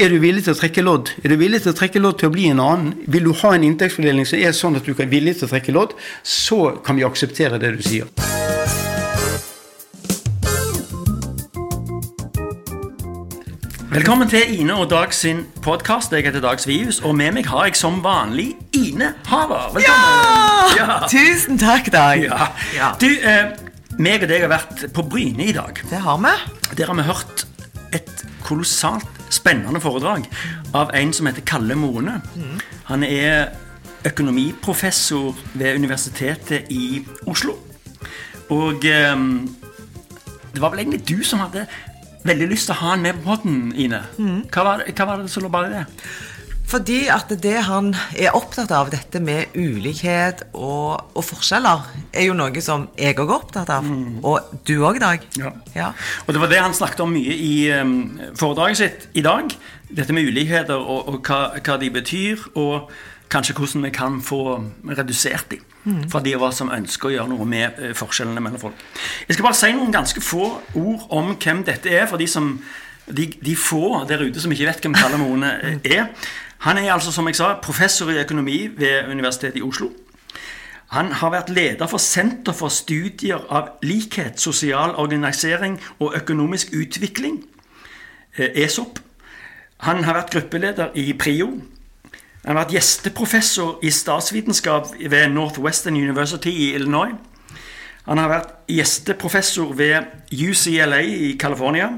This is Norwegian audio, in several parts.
er du villig til å trekke lodd? Er du villig til å trekke lodd til å bli en annen? Vil du ha en inntektsfordeling som er sånn at du er villig til å trekke lodd? Så kan vi akseptere det du sier. Velkommen til Ine og Dag sin podkast. Jeg heter Dag Svius, og med meg har jeg som vanlig Ine Haver. Velkommen. Ja! Tusen takk, Dag. Ja. Ja. Du, eh, meg og deg har vært på Bryne i dag. Det har vi. Der har vi hørt et kolossalt spennende foredrag av en som heter Kalle Moene. Han er økonomiprofessor ved Universitetet i Oslo. Og eh, det var vel egentlig du som hadde veldig lyst til å ha han med på poden, Ine. Hva, var, hva var det som lå bak det? Fordi at det han er opptatt av, dette med ulikhet og, og forskjeller, er jo noe som jeg òg er opptatt av. Og du òg, Dag. Ja. Ja. Og det var det han snakket om mye i um, foredraget sitt i dag. Dette med ulikheter og, og hva, hva de betyr, og kanskje hvordan vi kan få redusert dem. For de av oss som ønsker å gjøre noe med eh, forskjellene mellom folk. Jeg skal bare si noen ganske få ord om hvem dette er, for de, som, de, de få der ute som ikke vet hvem Kalle Moene eh, er. Han er altså, som jeg sa, professor i økonomi ved Universitetet i Oslo. Han har vært leder for Senter for studier av likhet, sosial organisering og økonomisk utvikling, eh, ESOP. Han har vært gruppeleder i PRIO. Han har vært gjesteprofessor i statsvitenskap ved Northwestern University i Illinois. Han har vært gjesteprofessor ved UCLA i California.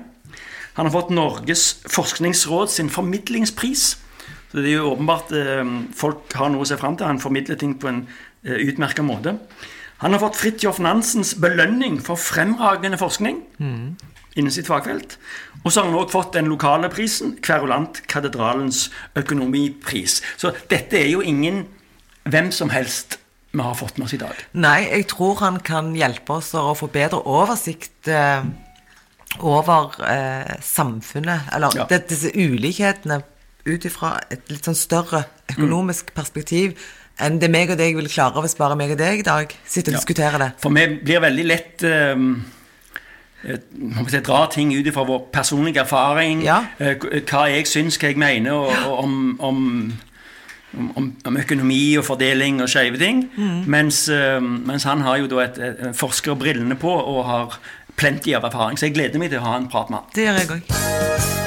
Han har fått Norges forskningsråd sin formidlingspris. Så det er jo åpenbart eh, folk har noe å se fram til. Han formidler ting på en eh, utmerka måte. Han har fått Fridtjof Nansens belønning for fremragende forskning innen sitt fagfelt. Og så har han også fått den lokale prisen, Kverulant-katedralens økonomipris. Så dette er jo ingen hvem som helst vi har fått med oss i dag. Nei, jeg tror han kan hjelpe oss å få bedre oversikt eh, over eh, samfunnet, eller Ja. disse ulikhetene ut ifra et litt sånn større økonomisk perspektiv enn det meg og deg vil klare hvis bare meg og deg i dag sitter og Ja. diskuterer det. For vi blir veldig lett um eh, må si, dra ting ut fra vår personlige erfaring. Ja. eh, hva jeg syns, hva jeg mener og, og om, om, om, om økonomi og fordeling og skeive ting. Mm. Mens, eh, mens han har jo da et, et forskerbrillene på og har plenty av erfaring. Så jeg gleder meg til å ha en prat med han. Det gjør jeg òg.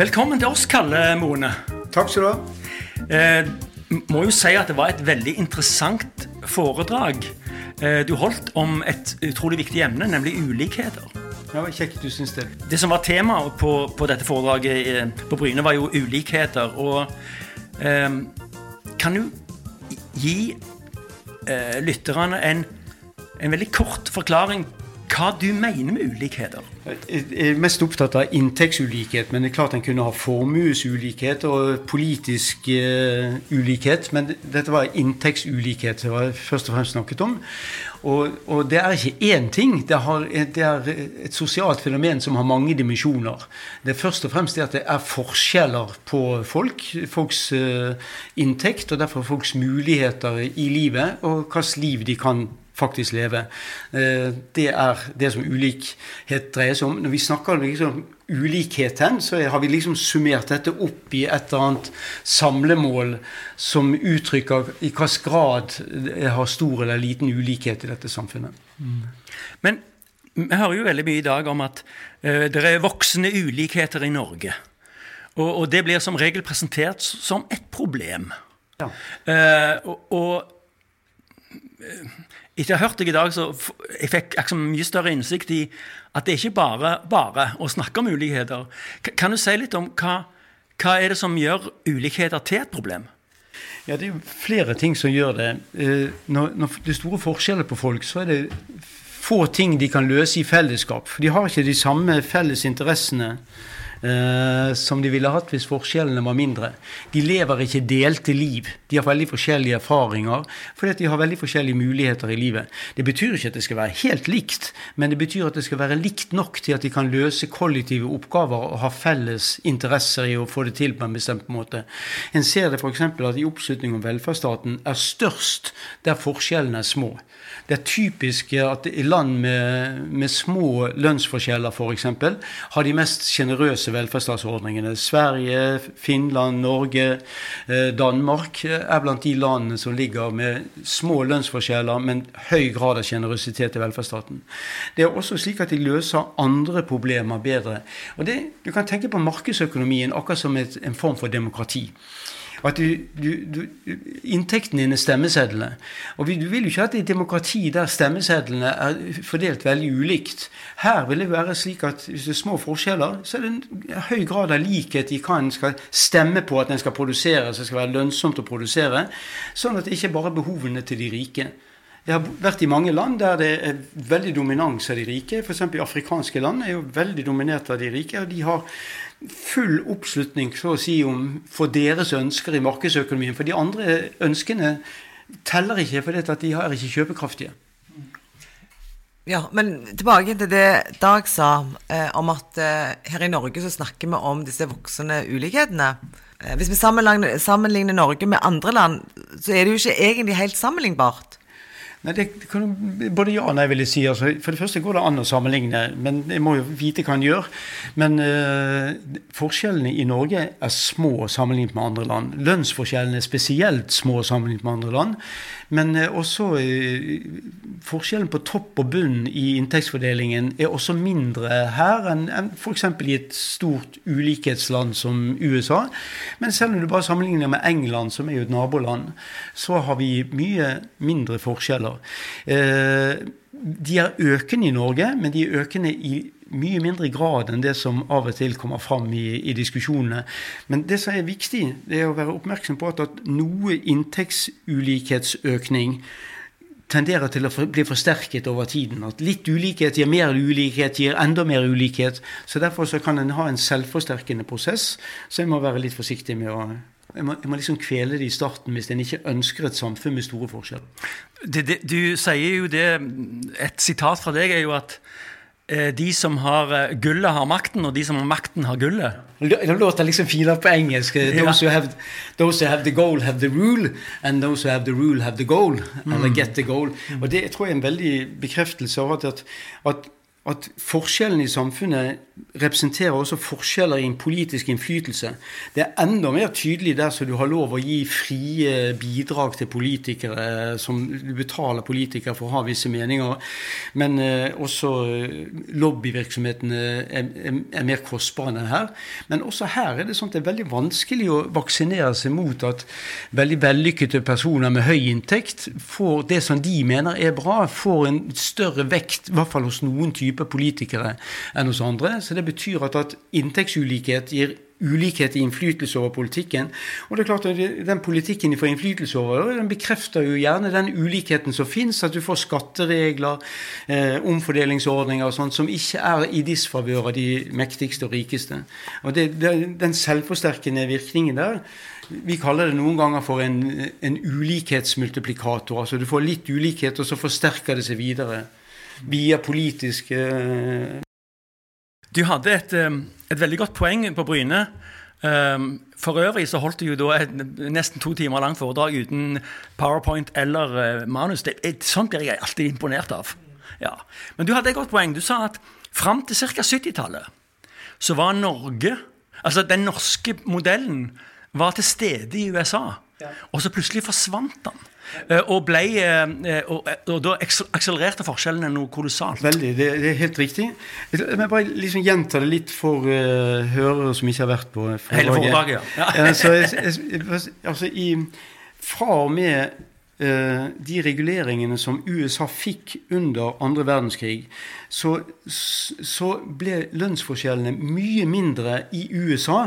Velkommen til oss, Kalle Moene. Takk skal du ha. Eh, må jo si at det var et veldig interessant foredrag eh, du holdt om et utrolig viktig emne, nemlig ulikheter. Ja, Kjekt du syns det. Det som var temaet på, på dette foredraget eh, på Bryne, var jo ulikheter. Og eh, kan du gi eh, lytterne en, en veldig kort forklaring hva du mener med ulikheter? Jeg er mest opptatt av inntektsulikhet, men det er klart en kunne ha formuesulikhet og politisk uh, ulikhet. Men dette var inntektsulikhet det var først og fremst snakket om. Og, og det er ikke én ting. Det, har, det er et sosialt fenomen som har mange dimensjoner. Det er først og fremst det at det er forskjeller på folk, folks uh, inntekt, og derfor folks muligheter i livet, og hvilket liv de kan faktisk leve. Eh, Det er det som ulikhet dreier seg om. Når vi snakker om liksom ulikheten, så har vi liksom summert dette opp i et eller annet samlemål som uttrykker i hvilken grad det har stor eller liten ulikhet i dette samfunnet. Men vi hører jo veldig mye i dag om at eh, det er voksende ulikheter i Norge. Og, og det blir som regel presentert som et problem. Ja. Uh, og, og etter å ha hørt deg i dag, så jeg fikk jeg mye større innsikt i at det er ikke bare bare å snakke om ulikheter. Kan du si litt om hva, hva er det som gjør ulikheter til et problem? Ja, det er flere ting som gjør det. Eh, Når, når det er store forskjeller på folk, så er det få ting de kan løse i fellesskap. For de har ikke de samme felles interessene eh, som de ville hatt hvis forskjellene var mindre. De lever ikke delte liv. De har veldig forskjellige erfaringer fordi de har veldig forskjellige muligheter i livet. Det betyr ikke at det skal være helt likt, men det betyr at det skal være likt nok til at de kan løse kollektive oppgaver og ha felles interesser i å få det til på en bestemt måte. En ser det f.eks. at i oppslutning om velferdsstaten er størst der forskjellene er små. Det er typisk at i land med, med små lønnsforskjeller f.eks. har de mest sjenerøse velferdsstatsordningene. Sverige, Finland, Norge, eh, Danmark er blant de landene som ligger med små lønnsforskjeller, men høy grad av sjenerøsitet i velferdsstaten. Det er også slik at de løser andre problemer bedre. Og det, Du kan tenke på markedsøkonomien akkurat som et, en form for demokrati at du, du, du, inntekten dine er stemmesedlene. Og du vil jo ikke ha et demokrati der stemmesedlene er fordelt veldig ulikt. Her vil det være slik at hvis det er små forskjeller, så er det en høy grad av likhet i hva en skal stemme på at en skal produsere, så det skal være lønnsomt å produsere. Sånn at det ikke bare er behovene til de rike. Jeg har vært i mange land der det er veldig dominans av de rike. F.eks. afrikanske land er jo veldig dominert av de rike. og de har full oppslutning så å si, om, for deres ønsker i markedsøkonomien. For de andre ønskene teller ikke, for de er ikke kjøpekraftige. Ja, men tilbake til det Dag sa eh, om at eh, her i Norge så snakker vi om disse voksende ulikhetene. Eh, hvis vi sammenligner, sammenligner Norge med andre land, så er det jo ikke egentlig helt sammenlignbart. Nei, det kan, Både ja og nei, vil jeg si. Altså, for det første går det an å sammenligne, men jeg må jo vite hva en gjør. Men uh, forskjellene i Norge er små sammenlignet med andre land. Lønnsforskjellene er spesielt små sammenlignet med andre land. Men uh, også uh, forskjellen på topp og bunn i inntektsfordelingen er også mindre her enn, enn f.eks. i et stort ulikhetsland som USA. Men selv om du bare sammenligner med England, som er jo et naboland, så har vi mye mindre forskjeller Eh, de er økende i Norge, men de er økende i mye mindre grad enn det som av og til kommer fram i, i diskusjonene. Men det som er viktig, det er å være oppmerksom på at, at noe inntektsulikhetsøkning tenderer til å bli forsterket over tiden. At litt ulikhet gir mer ulikhet, gir enda mer ulikhet. Så Derfor så kan en ha en selvforsterkende prosess, så en må være litt forsiktig med å jeg må, jeg må, liksom kvele det i starten hvis en ikke ønsker et samfunn med store forskjeller. Det, det, du sier jo det Et sitat fra deg er jo at eh, de som har eh, gullet, har makten, og de som har makten, har gullet. Det låter liksom finere på engelsk. Those who, have, those who have the goal, have the rule. And those who have the rule, have the goal. Mm. Eller get the goal. Mm. Og det jeg tror jeg er en veldig bekreftelse av at, at at forskjellene i samfunnet representerer også forskjeller i en politisk innflytelse. Det er enda mer tydelig der som du har lov å gi frie bidrag til politikere, som du betaler politikere for å ha visse meninger. Men eh, også eh, lobbyvirksomhetene er, er, er, mer kostbare enn her. Men også her er det sånn at det er veldig vanskelig å vaksinere seg mot at veldig vellykkede personer med høy inntekt får det som de mener er bra, får en større vekt, i hvert fall hos noen typer type politikere enn hos andre. Så det betyr at, at inntektsulikhet gir ulikhet i innflytelse over politikken. Og det er klart at Den politikken de får innflytelse over, den bekrefter jo gjerne den ulikheten som fins. At du får skatteregler, eh, omfordelingsordninger og sånt som ikke er i disfavør av de mektigste og rikeste. Og det, det, Den selvforsterkende virkningen der vi kaller det noen ganger for en, en ulikhetsmultiplikator. altså Du får litt ulikhet, og så forsterker det seg videre via politiske eh, Du hadde et, eh, et, veldig godt poeng på Bryne. Eh, for øvrig så holdt du jo da et nesten to timer langt foredrag uten powerpoint eller manus. Det, sånt blir jeg alltid imponert av. Ja. Men du hadde et godt poeng. Du sa at fram til ca. 70-tallet så var Norge Altså den norske modellen var til stede i USA. Ja. Og så plutselig forsvant den. Eh, og, ble, eh, og, og da akselererte forskjellene noe kolossalt. Veldig, det, det, er helt riktig. Jeg må bare liksom gjenta det litt for uh, hørere som ikke har vært på foredraget. Hele foredraget, ja. altså, jeg, jeg, altså i, fra og med de reguleringene som USA fikk under andre verdenskrig, så, så ble lønnsforskjellene mye mindre i USA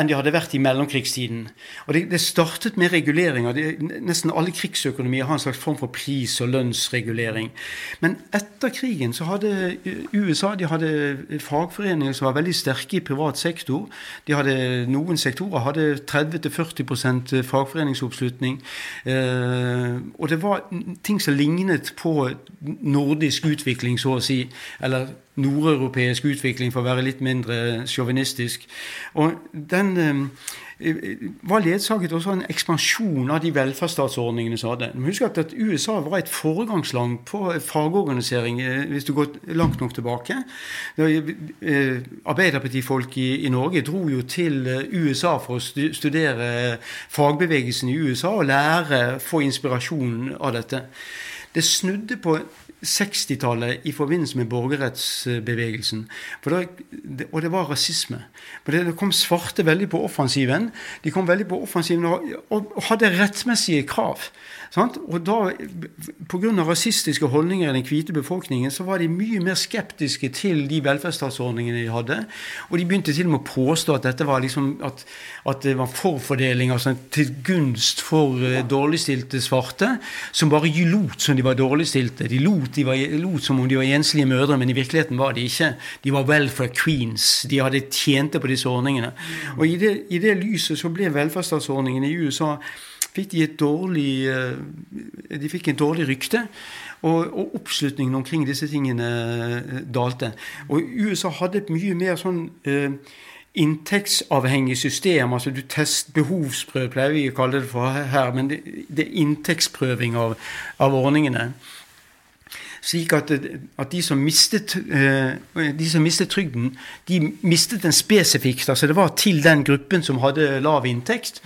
enn de hadde vært i mellomkrigstiden. Og Det, det startet med reguleringer. Det, nesten alle krigsøkonomier har en slags form for pris- og lønnsregulering. Men etter krigen så hadde USA de hadde fagforeninger som var veldig sterke i privat sektor. De hadde, noen sektorer hadde 30-40 fagforeningsoppslutning. Eh, og det var ting som lignet på nordisk utvikling, så å si. Eller nordeuropeisk utvikling, for å være litt mindre sjåvinistisk. Og den eh, var ledsaget også en ekspansjon av de velferdsstatsordningene som hadde. Husk at USA var et foregangsland på fagorganisering, eh, hvis du går langt nok tilbake. Eh, Arbeiderpartifolk i, i, Norge dro jo til USA for å studere fagbevegelsen i USA og lære, få inspirasjon av dette. Det snudde på 60-tallet i forbindelse med borgerrettsbevegelsen. Det, og det var rasisme. For det kom svarte veldig på offensiven. De kom veldig på offensiven og, og hadde rettmessige krav. Sant? Og da, Pga. rasistiske holdninger i den hvite befolkningen så var de mye mer skeptiske til de velferdsstatsordningene de hadde. Og de begynte til og med å påstå at dette var liksom, at, at det var forfordeling altså, til gunst for uh, dårligstilte svarte, som bare lot som de var dårligstilte. De lot, de var, lot som om de var enslige mødre, men i virkeligheten var de ikke. De var welfare queens. De hadde tjente på disse ordningene. Og i det, i det lyset så ble velferdsstatsordningene i USA fikk de dårlig eh, De fikk en dårlig rykte. Og, og, oppslutningen omkring disse tingene eh, dalte. Og USA hadde et mye mer sånn eh, inntektsavhengig system. altså du test, Behovsprøv pleier vi å kalle det for her, men det, det er inntektsprøving av, av ordningene slik at, at de, som mistet, eh, de som mistet trygden, de mistet den spesifikt. altså Det var til den gruppen som hadde lav inntekt,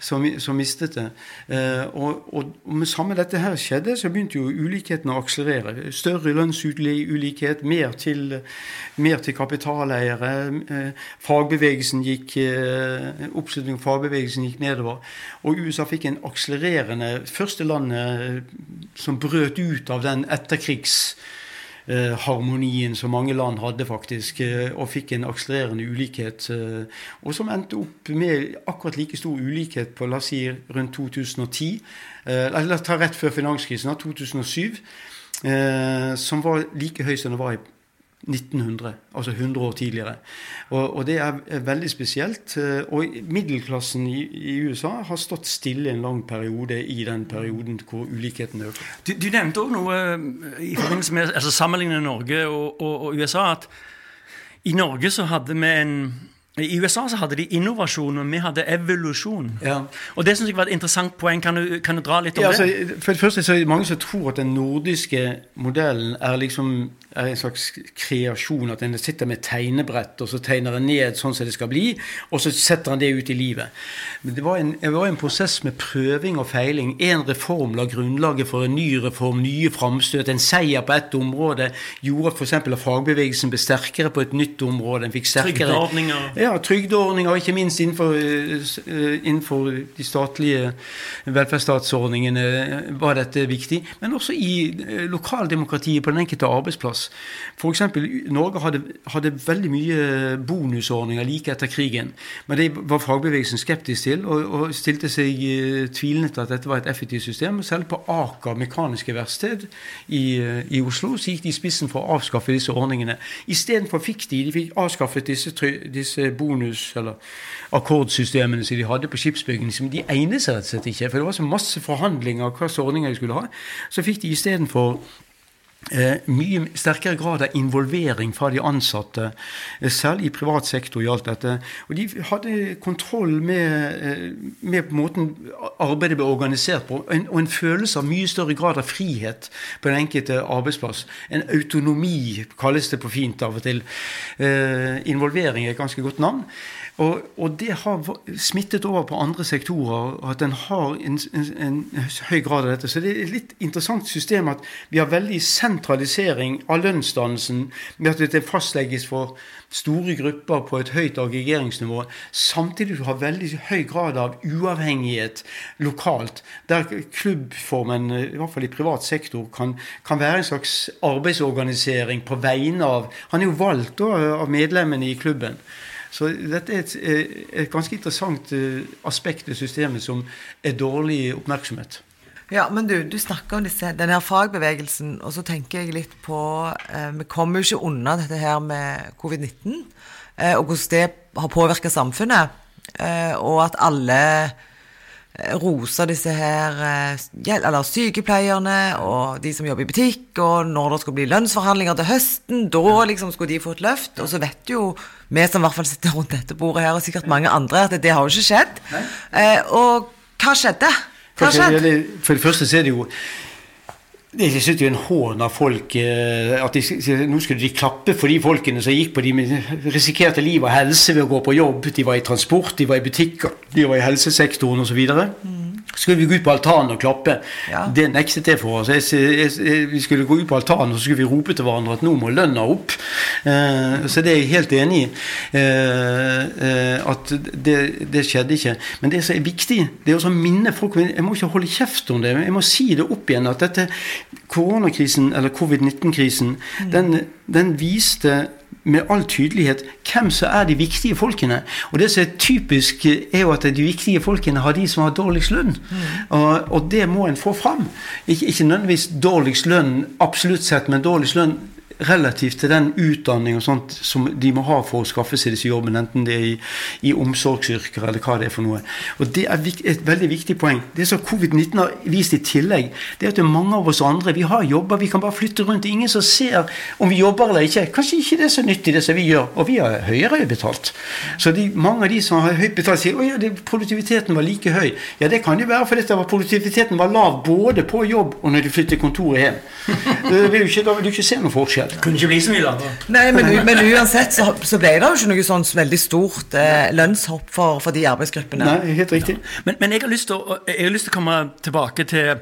som, som mistet det. Eh, og, og, og, med samme dette her skjedde, så begynte jo ulikhetene å akselerere. Større lønnsulikhet, mer til, mer til kapitaleiere. Eh, fagbevegelsen gikk Oppslutningen av fagbevegelsen gikk nedover. Og USA fikk en akselererende Første landet som brøt ut av den etterkrigs krigsharmonien som mange land hadde, faktisk, eh, og fikk en akselererende ulikhet. Eh, og som endte opp med akkurat like stor ulikhet på la oss si rundt 2010. Eh, eller ta rett før finanskrisen, 2007. Som var like høy som det var i 1900, altså 100 år tidligere. Og, og, det er veldig spesielt. Eh, og middelklassen i, i, USA har stått stille en lang periode i den perioden hvor ulikheten øker. Du, du nevnte òg noe eh, i forbindelse med altså sammenlignet Norge og, og, og USA. at i Norge så hadde vi en i USA så hadde de innovasjon, og vi hadde evolusjon. Ja. Og Det synes jeg var et interessant poeng. Kan du, kan du dra litt om ja, det? Altså, for det første så er det mange som tror at den nordiske modellen er liksom er en slags kreasjon. At en sitter med tegnebrett og så tegner en ned sånn som det skal bli, og så setter en det ut i livet. Men det var en, det var en prosess med prøving og feiling. En reform la grunnlaget for en ny reform, nye framstøt. En seier på ett område gjorde f.eks. at fagbevegelsen ble sterkere på et nytt område. En fikk sterkere Trygdeordninger. Ja, trygdeordninger, ikke minst innenfor, eh, innenfor de statlige velferdsstatsordningene var dette viktig. Men også i eh, lokaldemokratiet på den enkelte arbeidsplass. F.eks. Norge hadde, hadde, veldig mye bonusordninger like etter krigen. Men det var fagbevegelsen skeptisk til, og, og stilte seg tvilende til at dette var et effektivt system. Selv på Aker Mekaniske Verksted i, i, Oslo så gikk de i spissen for å avskaffe disse ordningene. Istedenfor fikk de de fikk avskaffet disse, disse bonus- eller akkordsystemene som de hadde på skipsbygging. Som de egnet seg rett og slett ikke, for det var så masse forhandlinger om hvilke ordninger de skulle ha. Så fikk de istedenfor Eh, mye sterkere grad av involvering fra de ansatte, eh, særlig i privat sektor gjaldt dette. Og de hadde kontroll med, eh, med måten arbeidet ble organisert på, en, og en følelse av mye større grad av frihet på den enkelte arbeidsplass. En autonomi, kalles det på fint av og til. Eh, involvering er et ganske godt navn. Og, og, det har smittet over på andre sektorer, at en har en, en, en, høy grad av dette. Så det er et litt interessant system at vi har veldig sentralisering av lønnsdannelsen med at det fastlegges for store grupper på et høyt aggregeringsnivå, samtidig har veldig høy grad av uavhengighet lokalt, der klubbformen, i hvert fall i privat sektor, kan, kan være en slags arbeidsorganisering på vegne av Han er jo valgt da, av medlemmene i klubben. Så dette er et, et ganske interessant aspekt ved systemet som er dårlig oppmerksomhet. Ja, men du, du snakker om disse, denne her fagbevegelsen, og så tenker jeg litt på eh, Vi kommer jo ikke unna dette her med covid-19, eh, og hvordan det har påvirka samfunnet. Eh, og at alle eh, roser disse her eh, eller sykepleierne og de som jobber i butikk, og når det skal bli lønnsforhandlinger til høsten, da liksom skulle de få et løft. Og så vet jo vi som i hvert fall sitter rundt dette bordet her, og sikkert mange andre, at det har jo ikke skjedd. Eh, og hva skjedde? Hva skjedde? For det første så er det jo det er en hån av folk eh, at de, nå skulle de klappe for de folkene som gikk på de risikerte liv og helse ved å gå på jobb. De var i transport, de var i butikker, de var i helsesektoren osv. Mm skulle vi gå ut på altanen og klappe. Ja. Det nektet jeg for oss. Jeg, jeg, jeg, vi skulle gå ut på altanen og så skulle vi rope til hverandre at nå må lønna opp. Eh, så det er jeg helt enig i. Eh, eh, at det, det, skjedde ikke. Men det som er viktig, det er å minne folk Jeg må ikke holde kjeft om det. Jeg må si det opp igjen at dette koronakrisen, eller covid-19-krisen, mm. den, den viste med all tydelighet hvem som er de viktige folkene. Og det som er typisk, er jo at de viktige folkene har de som har dårligst lønn. Mm. Og, og, det må en få fram. Ikke, ikke nødvendigvis dårligst lønn absolutt sett, men dårligst lønn relativt til den utdanning og sånt som de må ha for å skaffe seg disse jobbene, enten det er i, i omsorgsyrker eller hva det er for noe. Og Det er et veldig viktig poeng. Det som covid-19 har vist i tillegg, det er at det er mange av oss andre vi har jobber, vi kan bare flytte rundt. Det er ingen som ser om vi jobber eller ikke. Kanskje ikke det er så nyttig, det som vi gjør. Og vi har høyere betalt. Så de, mange av de som har høyt betalt, sier at ja, produktiviteten var like høy. Ja, det kan jo være fordi produktiviteten var lav både på jobb og når de flytter kontoret hjem. Det vil jo ikke, da vil du ikke se noen forskjell. Det kunne ikke bli så mye lavere. Nei, men, men, uansett så, så, ble det jo ikke noe sånn veldig stort eh, lønnshopp for, for, de arbeidsgruppene. Nei, helt riktig. Ja. Men, men, jeg, har lyst til å, jeg har lyst til å komme tilbake til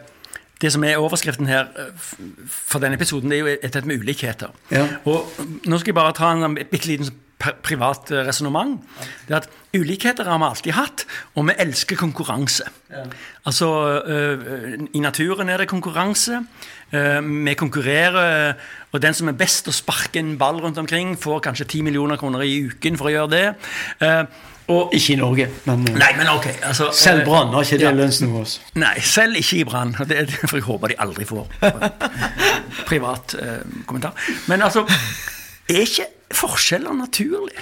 det som er overskriften her eh, for denne episoden, det er jo dette med ulikheter. Ja. Og Nå skal jeg bare ta en bitte liten privat eh, resonnement. Det er at ulikheter har vi alltid hatt, og vi elsker konkurranse. Ja. Altså, uh, I naturen er det konkurranse. Uh, vi konkurrerer, og den som er best til å sparke en ball rundt omkring, får kanskje 10 millioner kroner i uken for å gjøre det. Uh, og, ikke i Norge, men, nei, men okay, Altså, selv Brann har ikke det ja, lønnsnivået. Nei, selv ikke i Brann. For jeg håper de aldri får privat kommentar. Men altså, er ikke forskjeller naturlig?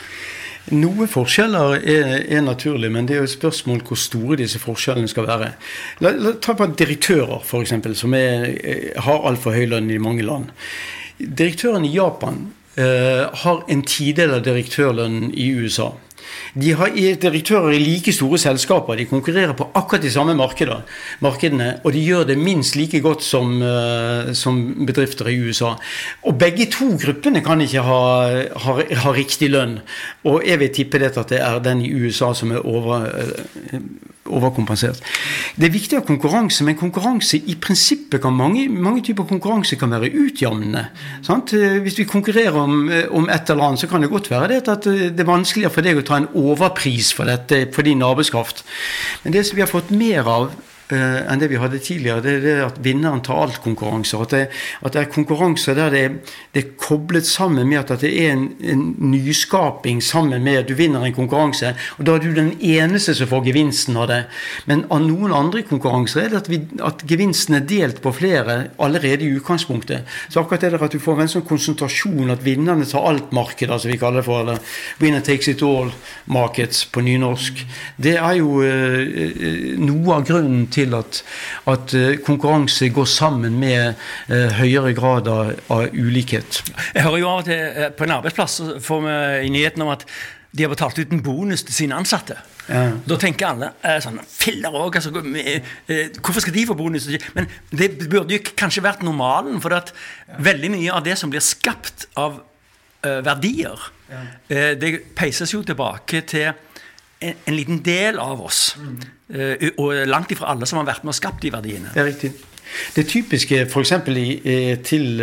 Noen forskjeller er, er naturlig, men det er jo et spørsmål hvor store disse forskjellene skal være. La, la ta på direktører, f.eks., som er, har altfor høy lønn i mange land. Direktøren i Japan eh, har en tidel av direktørlønnen i USA. De har direktører i like store selskaper. De konkurrerer på akkurat de samme markedene. Og de gjør det minst like godt som, uh, som bedrifter i USA. Og begge to gruppene kan ikke ha, ha, ha riktig lønn. Og jeg vil tippe det at det er den i USA som er over, uh, overkompensert. Det er viktig å ha konkurranse, men konkurranse i prinsippet kan mange, mange typer konkurranse kan være utjevnende. Sant? Hvis vi konkurrerer om, om, et eller annet, så kan det godt være det at det er vanskeligere for deg å ta en overpris for dette for din arbeidskraft. Men det som vi har fått mer av uh, enn det vi hadde tidligere. Det er det at vinneren tar alt-konkurranser. At, at, det er konkurranser der det er, det er, koblet sammen med at, det er en, en, nyskaping sammen med at du vinner en konkurranse. Og da er du den eneste som får gevinsten av det. Men av noen andre konkurranser er det at, vi, at gevinsten er delt på flere allerede i utgangspunktet. Så akkurat det der at du får en sånn konsentrasjon, at vinnerne tar alt marked, altså vi kaller det for eller winner takes it all markets på nynorsk, det er jo uh, noe av grunnen til at, at eh, konkurranse går sammen med uh, høyere grad av, av, ulikhet. Jeg hører jo av og til eh, på en arbeidsplass får vi i nyheten om at de har betalt ut en bonus til sine ansatte. Ja. Da tenker alle eh, sånn Filler òg, altså, eh, Hvorfor skal de få bonus? Men det burde jo kanskje vært normalen, for at veldig mye av det som blir skapt av eh, verdier, det peises jo tilbake til en, en liten del av oss. Mm. Og langt ifra alle som har vært med og skapt de verdiene. Det er riktig. Det typiske f.eks. til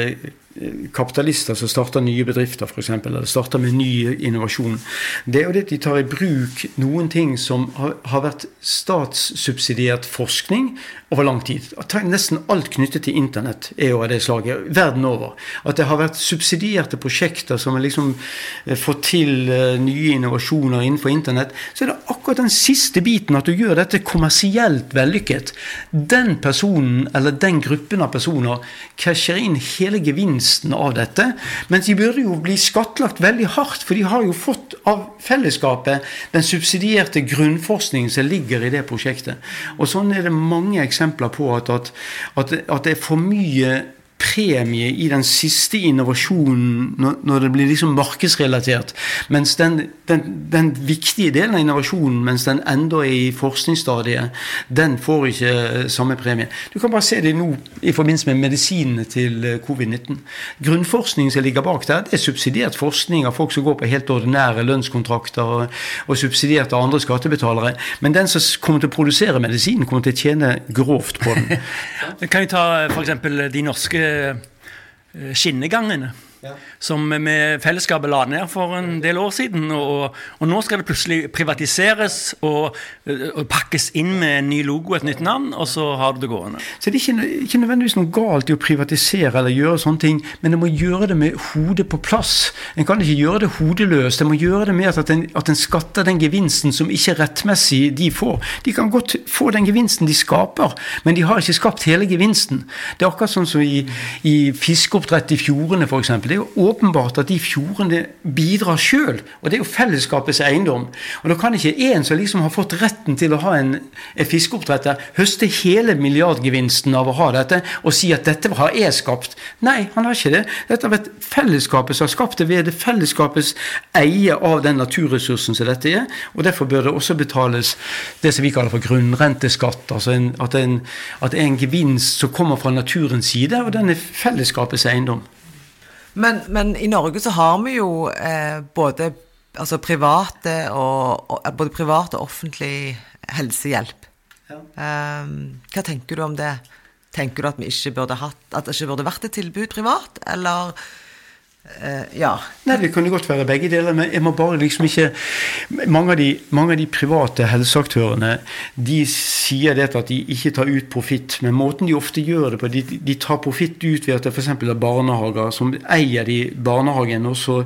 kapitalister som starter nye bedrifter, f.eks., eller starter med ny innovasjon, det er jo det at de tar i bruk noen ting som har, vært statssubsidiert forskning over lang tid. Nesten alt knyttet til internett er jo av det slaget, verden over. At det har vært subsidierte prosjekter som har liksom eh, fått til uh, nye innovasjoner innenfor internett. Så er det akkurat den siste biten, at du gjør dette kommersielt vellykket. Den personen, eller den gruppen av personer, casher inn hele gevinsten av dette. Mens de burde jo bli skattlagt veldig hardt, for de har jo fått av fellesskapet den subsidierte grunnforskningen som ligger i det prosjektet. Og sånn er det mange eksempler på at, at, at, at det er for mye premie i den siste innovasjonen når, når det blir liksom markedsrelatert. Mens den, den, den, viktige delen av innovasjonen, mens den ennå er i forskningsstadiet, den får ikke eh, samme premie. Du kan bare se det nå i forbindelse med medisinene til eh, covid-19. Grunnforskningen som ligger bak der, det er subsidiert forskning av folk som går på helt ordinære lønnskontrakter, og, og subsidiert av andre skattebetalere. Men den som kommer til å produsere medisinen, kommer til å tjene grovt på den. kan vi ta f.eks. de norske Eh, skinnegangene. Ja. Som vi fellesskapet la ned for en del år siden. Og, og nå skal det plutselig privatiseres og, og, pakkes inn med en ny logo, et nytt navn, og så har du det gående. Så det er ikke, ikke, nødvendigvis noe galt i å privatisere eller gjøre sånne ting, men en må gjøre det med hodet på plass. En kan ikke gjøre det hodeløst. En må gjøre det med at en, at en skatter den gevinsten som ikke rettmessig de får. De kan godt få den gevinsten de skaper, men de har ikke skapt hele gevinsten. Det er akkurat sånn som i, i fiskeoppdrett i fjordene, f.eks. Det er jo åpenbart at de fjordene bidrar sjøl, og det er jo fellesskapets eiendom. Og Da kan ikke en som liksom har fått retten til å ha en, en fiskeoppdretter, høste hele milliardgevinsten av å ha dette og si at dette har jeg skapt. Nei, han har ikke det. Dette har vært fellesskapet som har skapt det ved det fellesskapets eie av den naturressursen som dette er. Og Derfor bør det også betales det som vi kaller for grunnrenteskatt. altså en, at, en, at det er en gevinst som kommer fra naturens side, og den er fellesskapets eiendom. Men, men, i Norge så har vi jo eh, både altså private og, og, både privat og offentlig helsehjelp. Ja. Um, hva tenker du om det? Tenker du at vi ikke burde hatt, at det ikke burde vært et tilbud privat, eller Uh, ja. Nei, Det kan jo godt være begge deler, men jeg må bare liksom ikke Mange av de, mange av de private helseaktørene de sier det at de ikke tar ut profitt, men måten de ofte gjør det på De, de tar profitt ut ved at det f.eks. er barnehager som eier de barnehagen, og så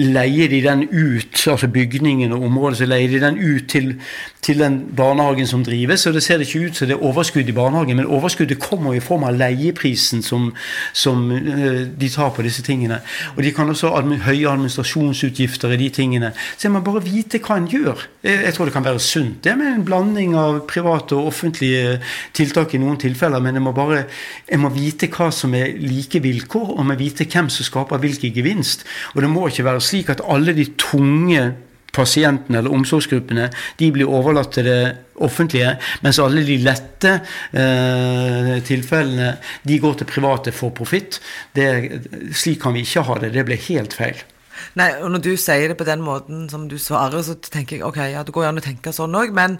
leier de den ut, altså bygningen og området, så leier de den ut til, til den barnehagen som drives. Og det ser ikke ut som det er overskudd i barnehagen, men overskuddet kommer i form av leieprisen som, som uh, de tar på disse tingene. Og de kan også ha høye administrasjonsutgifter i de tingene. Så jeg må bare vite hva en gjør. Jeg tror det kan være sunt det med en blanding av private og offentlige tiltak i noen tilfeller, men jeg må bare jeg må vite hva som er like vilkår, og må vite hvem som skaper hvilken gevinst. Og det må ikke være slik at alle de tunge pasientene eller omsorgsgruppene de blir overlatt til det offentlige, mens alle de lette eh, tilfellene de går til private for profitt. Slik kan vi ikke ha det. Det blir helt feil. Nei, og Når du sier det på den måten som du svarer, så tenker jeg ok, ja, det går an å tenke sånn òg, men,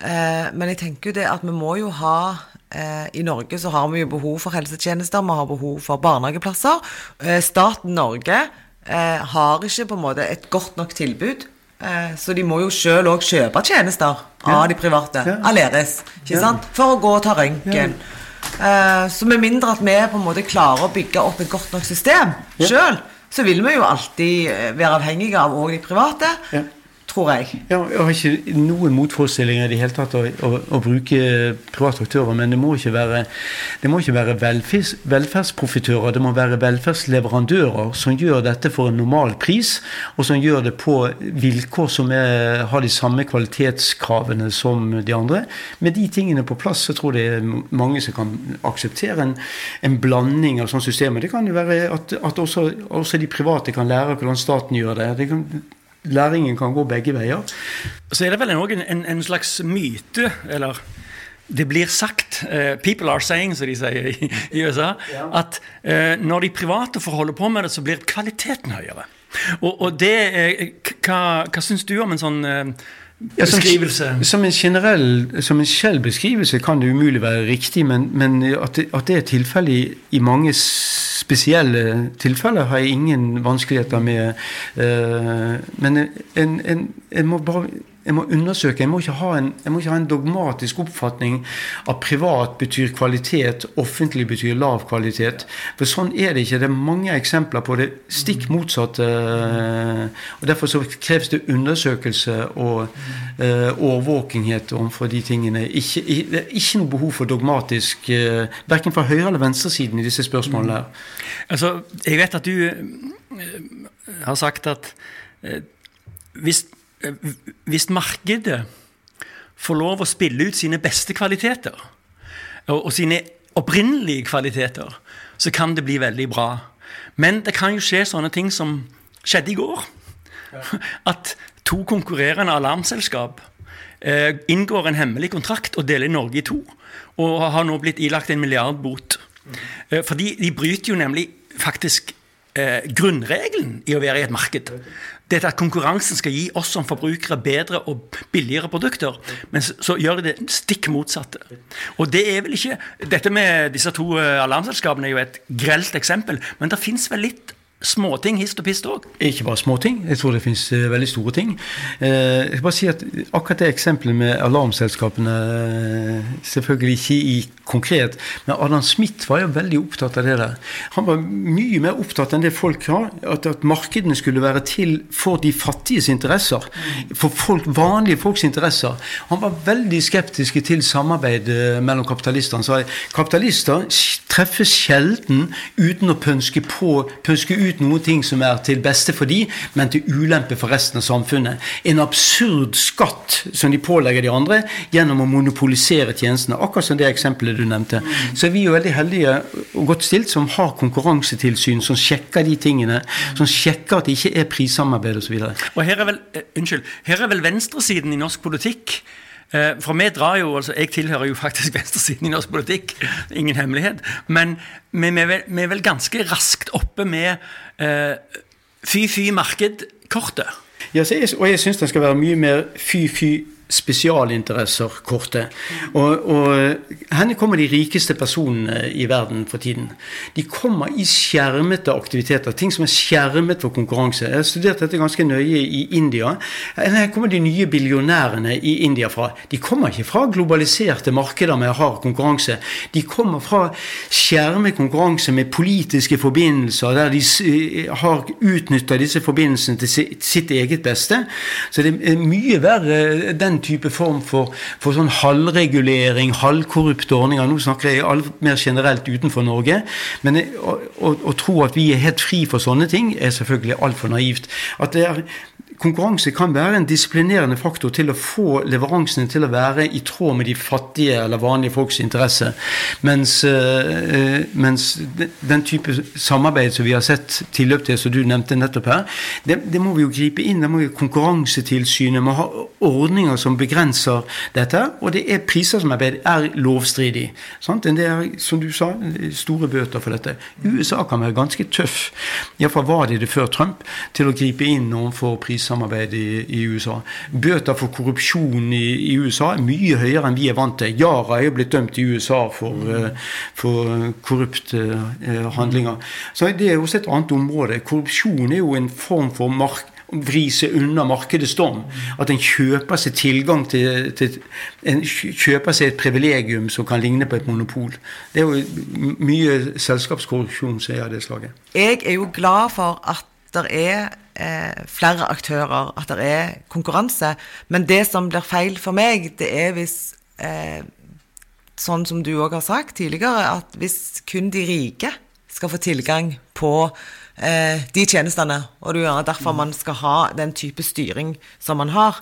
eh, men, jeg tenker jo det at vi må jo ha eh, I Norge så har vi jo behov for helsetjenester, vi har behov for barnehageplasser. Eh, staten Norge eh, har ikke på en måte et godt nok tilbud så de må jo sjøl òg kjøpe tjenester ja. av de private. Ja. Aleris. Ikke ja. sant? For å gå og ta røntgen. Uh, så med mindre at vi på en måte klarer å bygge opp et godt nok system ja. sjøl, så vil vi jo alltid eh, være avhengige av òg de private. Tror jeg. Ja, jeg har ikke noen motforestillinger i det hele tatt å, å, å bruke private aktører, men det må ikke være, må ikke være velfis, velferdsprofitører. Det må være velferdsleverandører som gjør dette for en normal pris, og som gjør det på vilkår som er, har de samme kvalitetskravene som de andre. Med de tingene på plass så tror jeg det er mange som kan akseptere en, en blanding av sånne systemer. Det kan jo være at, at også, også, de private kan lære hvordan staten gjør det. det kan, læringen kan gå begge veier. Så er det vel en, en, en slags myte, eller det blir sagt, uh, 'people are saying', som de sier i, i USA, ja. at uh, når de private får holde på med det, så blir kvaliteten høyere. Og, og det, uh, hva, hva syns du om en sånn Ja, som, beskrivelse. som, en generell, som en skjell beskrivelse kan det umulig være riktig, men, men at, det, at, det, er tilfellet i, i, mange spesielle tilfeller, har jeg ingen vanskeligheter med. Uh, men en, en, en må bare jeg må undersøke. Jeg må, en, jeg må, ikke ha en, dogmatisk oppfatning at privat betyr kvalitet, offentlig betyr lav kvalitet. For sånn er det ikke. Det er mange eksempler på det stikk motsatte. og Derfor så kreves det undersøkelse og uh, overvåkinghet overfor de tingene. Ikke, det er ikke noe behov for dogmatisk, uh, verken fra høyre- eller venstresiden i disse spørsmålene. her. Altså, Jeg vet at du har sagt at hvis Eh, hvis markedet får lov å spille ut sine beste kvaliteter, og, og sine opprinnelige kvaliteter, så kan det bli veldig bra. Men det kan jo skje sånne ting som skjedde i går. At to konkurrerende alarmselskap eh, inngår en hemmelig kontrakt og deler Norge i to. Og har nå blitt ilagt en milliardbot. Eh, fordi de bryter jo nemlig faktisk eh, grunnregelen i å være i et marked det er at konkurransen skal gi oss som forbrukere bedre og billigere produkter. Men så, så gjør de det stikk motsatte. Og det er vel ikke Dette med disse to eh, alarmselskapene er jo et grelt eksempel, men det fins vel litt småting hist og pist òg? Ikke bare småting. Jeg tror det finnes uh, veldig store ting. Uh, jeg skal bare si at Akkurat det eksempelet med alarmselskapene uh, Selvfølgelig ikke i konkret, men Adam Smith var jo veldig opptatt av det der. Han var mye mer opptatt enn det folk har. At, at markedene skulle være til for de fattiges interesser. For folk, vanlige folks interesser. Han var veldig skeptisk til samarbeid mellom kapitalister. Han sa kapitalister treffes sjelden uten å pønske, på, pønske ut ut noen ting som er til beste for de, men til ulempe for resten av samfunnet. En absurd skatt som de pålegger de andre gjennom å monopolisere tjenestene. Akkurat som det eksempelet du nevnte. Så er vi jo veldig heldige og godt stilt som har konkurransetilsyn som sjekker de tingene. Som sjekker at det ikke er prissamarbeid osv. Her er vel, uh, unnskyld, her er vel venstresiden i norsk politikk for vi drar jo, altså Jeg tilhører jo faktisk venstresiden i norsk politikk, ingen hemmelighet. Men vi, er vel ganske raskt oppe med uh, fy-fy marked-kortet. Ja, og jeg syns den skal være mye mer fy-fy spesialinteresser korte. Og, og henne kommer de rikeste personene i verden for tiden. De kommer i skjermete aktiviteter. Ting som er skjermet for konkurranse. Jeg har studert dette ganske nøye i India. Her kommer de nye billionærene i India fra. De kommer ikke fra globaliserte markeder med hard konkurranse. De kommer fra skjermet konkurranse med politiske forbindelser, der de har utnytta disse forbindelsene til sitt eget beste. Så det er mye verre den type form for, for sånn halvregulering, halvkorrupte ordninger. Nå snakker jeg all, mer generelt utenfor Norge. Men å, å, å, tro at vi er helt fri for sånne ting, er selvfølgelig altfor naivt. At det er konkurranse kan være en disiplinerende faktor til å få leveransene til å være i tråd med de fattige eller vanlige folks interesse. Mens, øh, mens den type samarbeid som vi har sett tilløp til, som du nevnte nettopp her, det, det må vi jo gripe inn. Det må jo Konkurransetilsynet må ha ordninger som begrenser dette. Og det er priser som er lovstridig. Sant? Det er, som du sa, store bøter for dette. USA kan være ganske tøff, iallfall var de det før Trump, til å gripe inn overfor prissamarbeid samarbeid i, i, USA. Bøter for korrupsjon i, i, USA er mye høyere enn vi er vant til. Yara er jo blitt dømt i USA for, uh, for korrupte uh, handlinger. Så det er også et annet område. Korrupsjon er jo en form for mark vri seg unna markedets dom. At en kjøper seg tilgang til, til En kjøper seg et privilegium som kan ligne på et monopol. Det er jo mye selskapskorrupsjon som er av det slaget. Jeg er jo glad for at det er eh, flere aktører, at det er konkurranse. Men det som blir feil for meg, det er hvis eh, Sånn som du òg har sagt tidligere, at hvis kun de rike skal få tilgang på eh, de tjenestene, og det er derfor man skal ha den type styring som man har.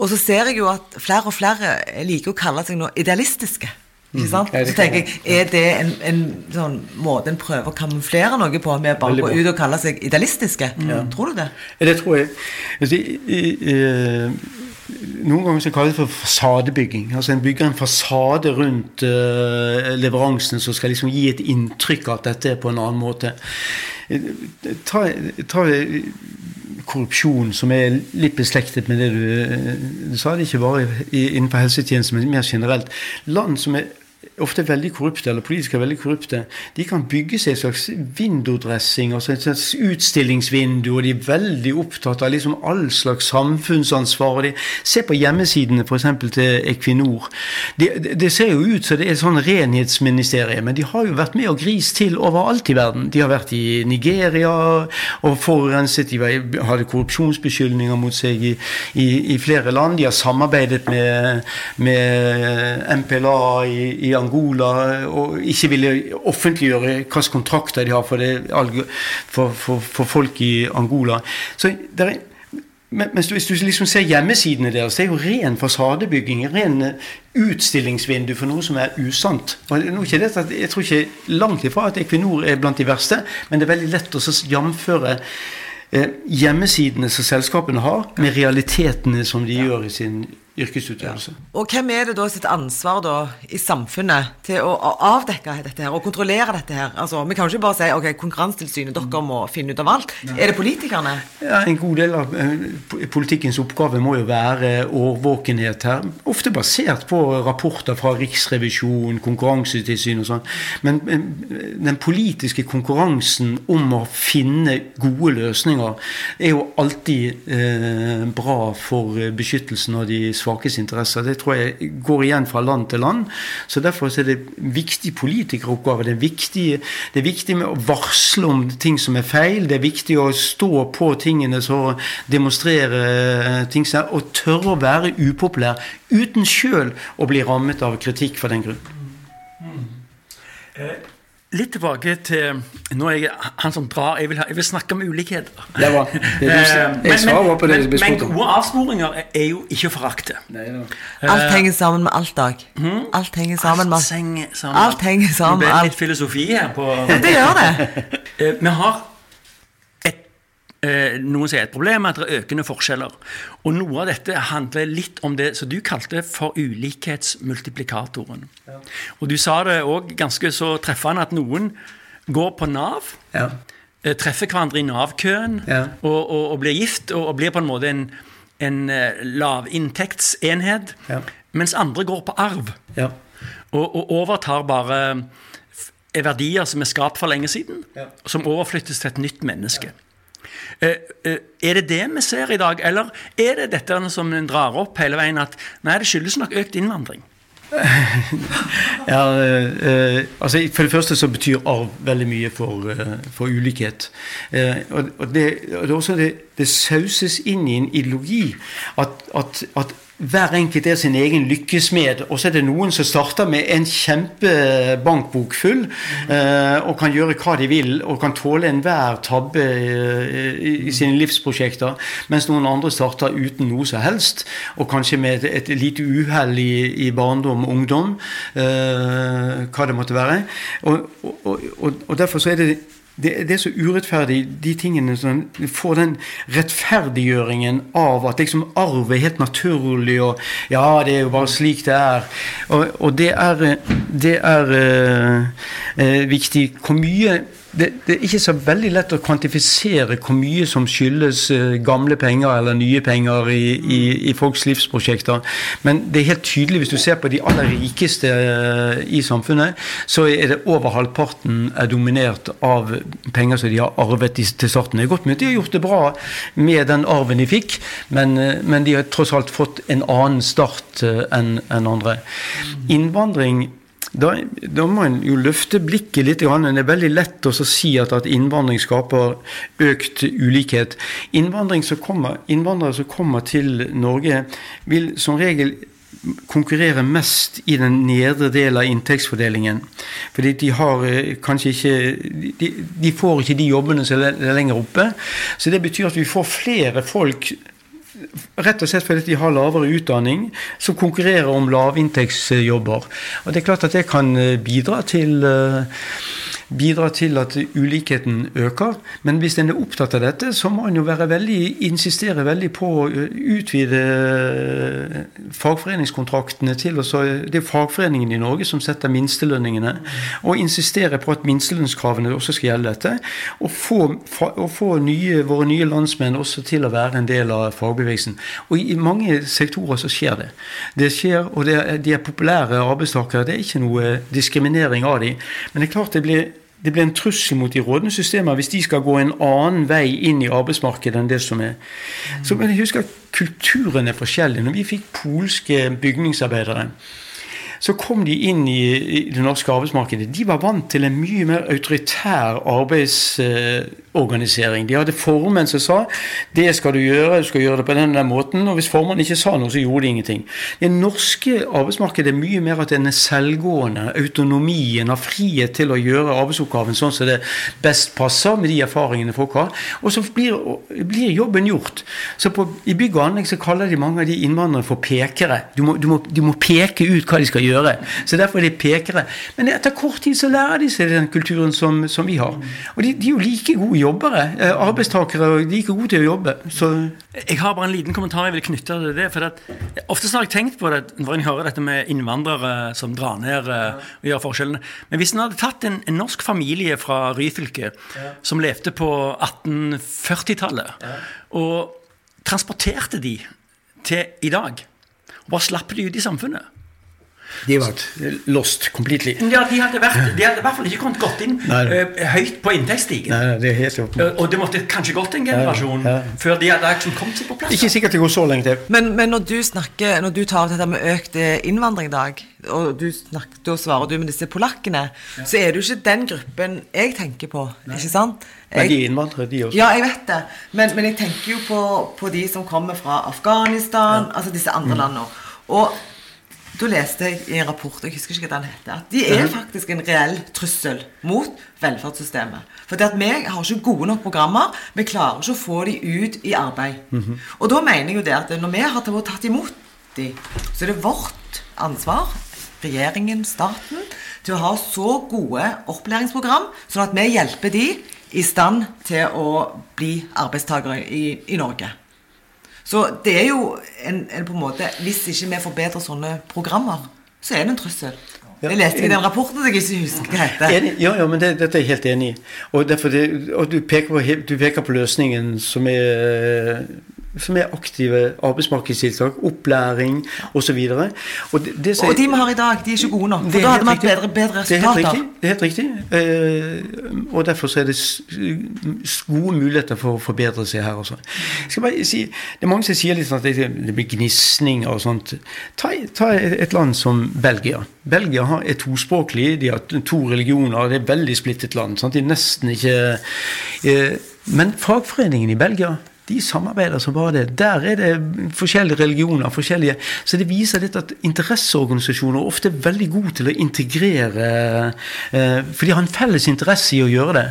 Og så ser jeg jo at flere og flere liker å kalle seg noe idealistiske. Ikke mm. sant? Så tenker jeg, Er det en, en sånn måte en prøver å kamuflere noe på, med bare å gå ut og kalle seg idealistiske? Ja. Tror du det? Det tror jeg. Altså, i, i, noen ganger så kalles det for fasadebygging. Altså En bygger en fasade rundt uh, leveransene som skal liksom gi et inntrykk av at dette er på en annen måte. Ta, ta korrupsjon som er litt beslektet med det du, du sa. Det ikke bare innenfor helsetjenesten, men mer generelt. Land som er ofte veldig korrupte, eller politisk er veldig korrupte, de kan bygge seg et slags vindodressing, altså et slags utstillingsvindu, og de er veldig opptatt av liksom all slags samfunnsansvar. de, Se på hjemmesidene f.eks. til Equinor. Det, det, ser jo ut som det er sånn renhetsministerium, men de har jo vært med og grist til overalt i verden. De har vært i Nigeria og forurenset, de hadde korrupsjonsbeskyldninger mot seg i, i, i flere land. De har samarbeidet med, med MPLA i, i Angola og ikke ville offentliggjøre hvilke kontrakter de har for, det, for, for, for folk i Angola. Så er, men, hvis du liksom ser hjemmesidene deres, det er jo ren fasadebygging. Ren utstillingsvindu for noe som er usant. Og jeg tror ikke langt ifra at Equinor er blant de verste, men det er veldig lett å jamføre eh, hjemmesidene som selskapene har, med realitetene som de gjør i sin yrkesutøvelse. Ja. Og hvem er det da sitt ansvar da i samfunnet til å, avdekke dette her og kontrollere dette her? Altså, Vi kan jo ikke bare si ok, Konkurransetilsynet, dere må finne ut av alt. Nei. Er det politikerne? Ja, En god del av uh, politikkens oppgave må jo være årvåkenhet her. Ofte basert på rapporter fra Riksrevisjon, Konkurransetilsyn og sånn. Men uh, den politiske konkurransen om å finne gode løsninger er jo alltid eh, bra for beskyttelsen av de svake svakes interesser. Det tror jeg går igjen fra land til land. Så Derfor er det viktig politikeroppgave. Det er viktig, det er viktig med å varsle om ting som er feil. Det er viktig å stå på tingene så demonstrere eh, ting som er, og tørre å være upopulær uten sjøl å bli rammet av kritikk for den grunn. Mm. Eh, Litt tilbake til Nå er jeg han som drar. Jeg vil, jeg vil snakke om ulikheter. Det var, det eh, jeg svarer på det men, men gode avsporinger er jo ikke å forakte. Alt henger sammen med alt, Dag. Hmm? Alt henger sammen med alt. Henger sammen. Alt henger sammen med alt. Det blir litt filosofi her. På, det gjør det. Eh, vi har Eh, noen sier et problem at det er økende forskjeller. Og noe av dette handler litt om det som du kalte for ulikhetsmultiplikatoren. Ja. Og du sa det òg ganske så treffende at noen går på Nav. Ja. Eh, treffer hverandre i Nav-køen ja. og, og, og, blir gift og, og, blir på en måte en, en uh, lavinntektsenhet. Mens andre går på arv. Og, overtar bare verdier som er skapt for lenge siden, som overflyttes til et nytt menneske. Eh, eh, er det det vi ser i dag, eller er det dette som en drar opp hele veien, at nei, det skyldes nok økt innvandring? ja, eh, altså For det første så betyr arv veldig mye for, eh, for ulikhet. Eh, og, det, og det, det, det sauses inn i en ideologi at, at, at hver enkelt er sin egen lykkesmed. Og så er det noen som starter med en kjempebankbok full eh, og kan gjøre hva de vil og kan tåle enhver tabbe eh, i, sine livsprosjekter. Mens noen andre starter uten noe som helst, og kanskje med et, et lite uhell i, i, barndom og ungdom. Eh, hva det måtte være. Og, og, og, og derfor så er det det, det, er så urettferdig, de tingene som får den rettferdiggjøringen av at liksom arv er helt naturlig, og ja, det er jo bare slik det er. Og, og det er, det er uh, uh, viktig. Hvor mye det, det, er ikke så veldig lett å kvantifisere hvor mye som skyldes uh, gamle penger eller nye penger i, i, i, folks livsprosjekter. Men det er helt tydelig, hvis du ser på de aller rikeste uh, i samfunnet, så er det over halvparten er dominert av penger som de har arvet til starten. Det er godt mulig de har gjort det bra med den arven de fikk, men, uh, men de har tross alt fått en annen start enn en andre. Innvandring da, da, må en jo løfte blikket litt. Det er veldig lett å si at, at innvandring skaper økt ulikhet. Som kommer, innvandrere som kommer til Norge, vil som regel konkurrere mest i den nedre delen av inntektsfordelingen. Fordi de har eh, kanskje ikke de, de får ikke de jobbene som er lenger oppe. Så det betyr at vi får flere folk Rett og slett fordi de har lavere utdanning, som konkurrerer om lavinntektsjobber. Og Det er klart at det kan eh, bidra til, eh, bidrar til at ulikheten øker. Men hvis en er opptatt av dette, så må en jo være veldig, insistere veldig på å utvide fagforeningskontraktene til også, Det er fagforeningene i Norge som setter minstelønningene. Og insistere på at minstelønnskravene også skal gjelde dette. Og få, og få nye, våre nye landsmenn også til å være en del av fagbevegelsen. Og i mange sektorer så skjer det. Det skjer, og det de er populære arbeidstakere. Det er ikke noe diskriminering av dem. Men det er klart det blir det blir en trussel mot de rådende systemer hvis de skal gå en annen vei inn i arbeidsmarkedet enn det som er. Så men jeg husker at Kulturen er forskjellig. Når vi fikk polske bygningsarbeidere så kom de inn i, det norske arbeidsmarkedet. De var vant til en mye mer autoritær arbeidsorganisering. De hadde formenn som sa 'det skal du gjøre, du skal gjøre det på den måten'. Og hvis formannen ikke sa noe, så gjorde de ingenting. Det norske arbeidsmarkedet er mye mer at en er selvgående. Autonomien har frihet til å gjøre arbeidsoppgaven sånn som det best passer med de erfaringene folk har. Og så blir, blir jobben gjort. Så på, I bygg og anlegg så kaller de mange av de innvandrere for pekere. Du må, du må, du må peke ut hva de skal gjøre gjøre. Så derfor er de pekere. Men etter kort tid så lærer de seg den kulturen som, som vi har. Og de, de, er jo like gode jobbere. Eh, arbeidstakere er like gode til å jobbe. Så jeg har bare en liten kommentar jeg vil knytte til det. for at, Ofte har jeg tenkt på det når jeg hører dette med innvandrere som drar ned eh, og gjør forskjellene. Men hvis en hadde tatt en, en, norsk familie fra Ryfylke ja. som levde på 1840-tallet, ja. og transporterte de til i dag, og bare slapp de ut i samfunnet de var lost completely. Ja, de hadde, vært, de hadde i hvert fall ikke kommet godt inn Nei. høyt på inntektsstigen. Uh, og det måtte kanskje gått en generasjon ja, ja. før de hadde liksom kommet seg på plass. Ikke sikkert det går så lenge til. Men, men, når du snakker, når du tar opp dette med økt eh, innvandring i dag, og du snakker, da svarer du med disse polakkene, ja. så er det jo ikke den gruppen jeg tenker på. Nei. ikke sant? Jeg, men de er innvandrere, de også. Ja, jeg vet det. Men, men jeg tenker jo på, på, de som kommer fra Afghanistan, altså disse andre mm. landene. Og da leste jeg i en rapport jeg husker ikke hva den heter, at de er faktisk en reell trussel mot velferdssystemet. For at vi har ikke gode nok programmer. Vi klarer ikke å få de ut i arbeid. Mm -hmm. Og da mener jeg jo det at når vi har tatt imot de, så er det vårt ansvar, regjeringen, staten, til å ha så gode opplæringsprogram, sånn at vi hjelper de i stand til å bli arbeidstakere i, i Norge. Så det er jo en, en, på en måte Hvis ikke vi forbedrer sånne programmer, så er det en trussel. Ja, jeg leste ikke den rapporten jeg ikke husker hva heter. Ja, ja, men det, dette er jeg helt enig i. Og, det, og du, peker på, du, peker på, løsningen som er som er aktive arbeidsmarkedstiltak, opplæring osv. Og, og, det, og de vi har i dag, de er ikke gode nok. For da hadde vi hatt bedre, bedre resultater. Det er helt riktig. Er helt riktig. Eh, og derfor er det gode muligheter for å forbedre seg her også. Jeg skal bare si, Det er mange som sier litt sånn at det blir gnisninger og sånt. Ta, ta, et land som Belgia. Belgia er tospråklig, de har to religioner, det er et veldig splittet land. Sant? De er nesten ikke eh, Men fagforeningen i Belgia de samarbeider som bare det. Der er det forskjellige religioner. forskjellige, Så det viser litt at interesseorganisasjoner ofte er veldig gode til å integrere eh, For de har en felles interesse i å gjøre det.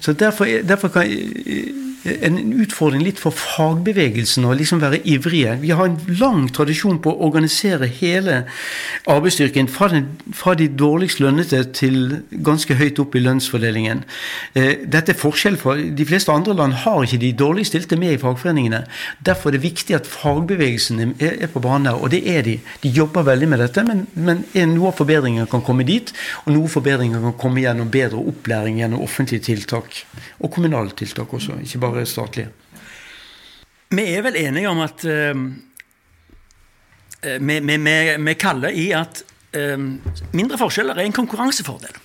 Så derfor, derfor kan en utfordring litt for fagbevegelsen å liksom være ivrige. Vi har en lang tradisjon på å organisere hele arbeidsstyrken fra, den, fra de dårligst lønnede til ganske høyt opp i lønnsfordelingen. Eh, dette er forskjell for De fleste andre land har ikke de dårligst stilte med i fagforeningene. Derfor er det viktig at fagbevegelsen er, på banen her, og det er de. De jobber veldig med dette, men, men noe av forbedringen kan komme dit, og noe forbedringer kan komme gjennom bedre opplæring gjennom offentlige tiltak, og kommunale tiltak også. ikke bare bare statlige. Vi er vel enige om at uh, vi, vi, vi, vi, kaller i at uh, mindre forskjeller er en konkurransefordel.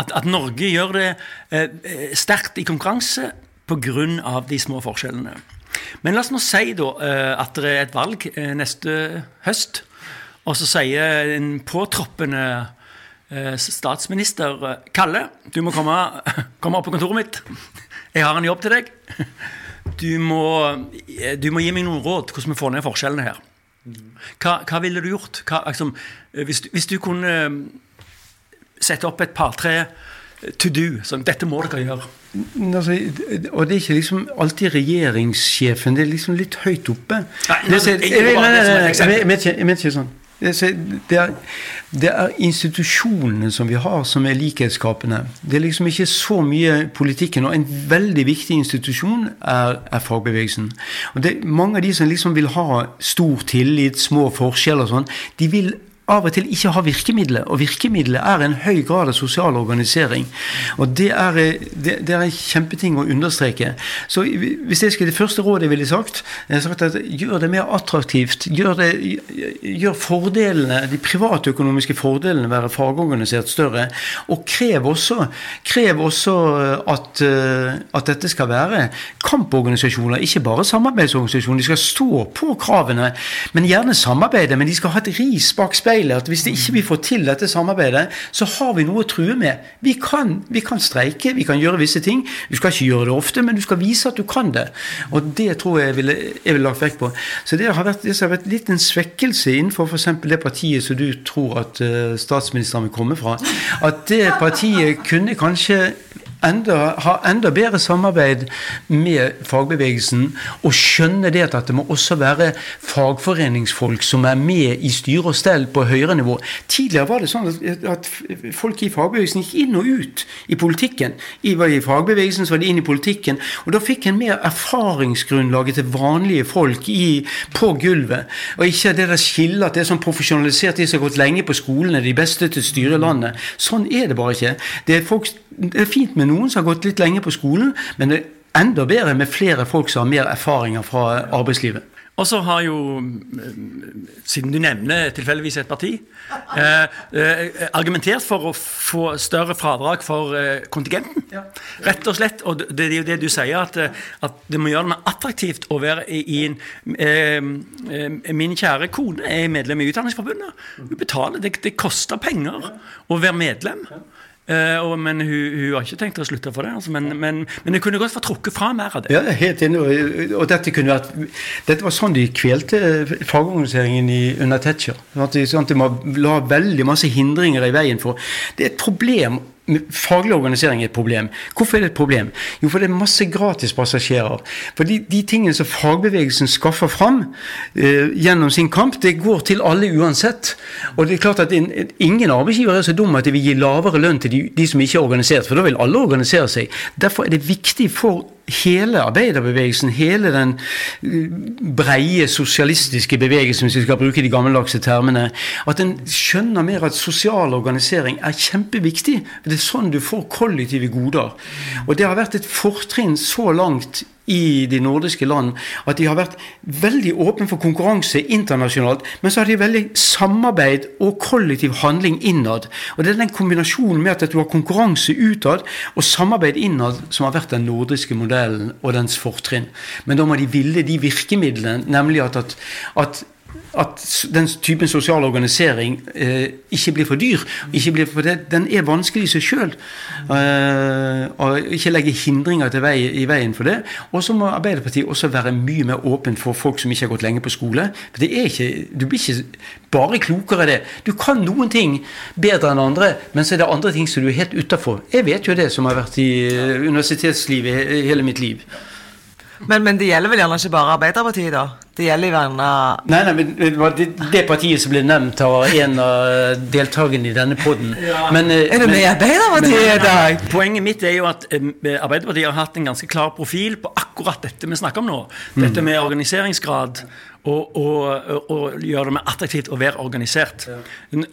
At, at Norge gjør det uh, sterkt i konkurranse pga. de små forskjellene. Men la oss nå si da at det er et valg neste høst, og så sier en påtroppende statsminister Kalle, du må komme, komme opp på kontoret mitt. Jeg har en jobb til deg. Du må, du må gi meg noen råd hvordan vi får ned forskjellene her. Hva, hva ville du gjort? Hva, liksom, hvis, hvis, du kunne eh, sette opp et par-tre to do sånn, Dette må dere gjøre. Altså, og det er ikke liksom alltid regjeringssjefen. Det er liksom litt høyt oppe. Nei, nei, jeg mener ikke sånn. Det er, det er, institusjonene som vi har, som er likhetsskapende. Det er liksom ikke så mye politikken. Og en veldig viktig institusjon er, er fagbevegelsen. Og det, Mange av de som liksom vil ha stor tillit, små forskjeller og sånn, de vil av og til ikke har virkemidler. Og virkemidlet er en høy grad av sosial organisering. Og det er, det, det er en kjempeting å understreke. Så hvis jeg skulle, Det første rådet jeg ville sagt, jeg sagt at gjør det mer attraktivt. Gjør, det, gjør fordelene, de privatøkonomiske fordelene være fagorganisert større. Og krev også, krev også at, at, dette skal være kamporganisasjoner, ikke bare samarbeidsorganisasjoner. De skal stå på kravene, men gjerne samarbeide. Men de skal ha et ris bak speilet speilet at hvis ikke vi får til dette samarbeidet, så har vi noe å true med. Vi kan, vi kan streike, vi kan gjøre visse ting. Du skal ikke gjøre det ofte, men du skal vise at du kan det. Og det tror jeg jeg ville, jeg ville lagt vekt på. Så det har vært, det har vært litt en svekkelse innenfor f.eks. det partiet som du tror at uh, statsministeren vil komme fra. At det partiet kunne kanskje enda, ha enda bedre samarbeid med fagbevegelsen og skjønne det at det må også være fagforeningsfolk som er med i styre og stell på høyere nivå. Tidligere var det sånn at folk i fagbevegelsen gikk inn og ut i politikken. I, i fagbevegelsen så var de inn i politikken, og da fikk en mer erfaringsgrunnlaget til vanlige folk i, på gulvet. Og ikke det der skillet at det er sånn profesjonalisert, de som har gått lenge på skolen, er de beste til å styre landet. Sånn er det bare ikke. Det er, folk, det er fint med noen som har gått litt lenge på skolen, men det er enda bedre med flere folk som har mer erfaringer fra arbeidslivet. Og så har jo, siden du nevner tilfeldigvis et parti, eh, eh, argumentert for å få større fradrag for eh, kontingenten. Rett og slett. Og det, er jo det du sier, at, eh, at, det må gjøre det mer attraktivt å være i, i en eh, Min kjære kone er medlem i Utdanningsforbundet. Hun betaler, Det, det koster penger å være medlem. Uh, og, men hun, hun, har ikke tenkt å slutte for det. Altså, men, men, men, det kunne godt få trukket fra mer av det. Ja, helt enig. Og, og dette, vært, dette var sånn de kvelte fagorganiseringen i, under Tetzschner. Sånn de, sånn de la veldig masse hindringer i veien for Det er et problem Faglig organisering er et problem. Hvorfor er det et problem? Jo, for det er masse gratispassasjerer. For de, de, tingene som fagbevegelsen skaffer fram eh, gjennom sin kamp, det går til alle uansett. Og det er klart at in, ingen arbeidsgiver er så dum at de vil gi lavere lønn til de, de som ikke er organisert, for da vil alle organisere seg. Derfor er det viktig for hele arbeiderbevegelsen, hele den uh, breie sosialistiske bevegelsen, hvis vi skal bruke de gammeldagse termene, at en skjønner mer at sosial organisering er kjempeviktig. Det er sånn du får kollektive goder. Og det har vært et fortrinn så langt i de nordiske land at de har vært veldig åpne for konkurranse internasjonalt, men så har de veldig samarbeid og kollektiv handling innad. Og Det er den kombinasjonen med at du har konkurranse utad og samarbeid innad som har vært den nordiske modellen og dens fortrinn. Men da må de ville de virkemidlene, nemlig at, at, at at den typen sosial organisering eh, ikke blir for dyr. Blir for det, den er vanskelig i seg sjøl. Eh, ikke legge hindringer vei, i veien for det. Og så må Arbeiderpartiet også være mye mer åpen for folk som ikke har gått lenge på skole. For ikke, Du blir ikke bare klokere av det. Du kan noen ting bedre enn andre, men så er det andre ting som du er helt utafor. Jeg vet jo det, som har vært i eh, universitetslivet hele mitt liv. Men, men, det gjelder vel gjerne ikke bare Arbeiderpartiet, da? Det gjelder gjerne Nei, nei, men det, det partiet som ble nevnt, av en av deltakerne i denne poden. Ja. Men, eh, er det med Arbeiderpartiet i dag? Poenget mitt er jo at um, Arbeiderpartiet har hatt en ganske klar profil på akkurat dette vi snakker om nå. Dette med organiseringsgrad. Og, og, og, gjøre det mer attraktivt å være organisert. Ja.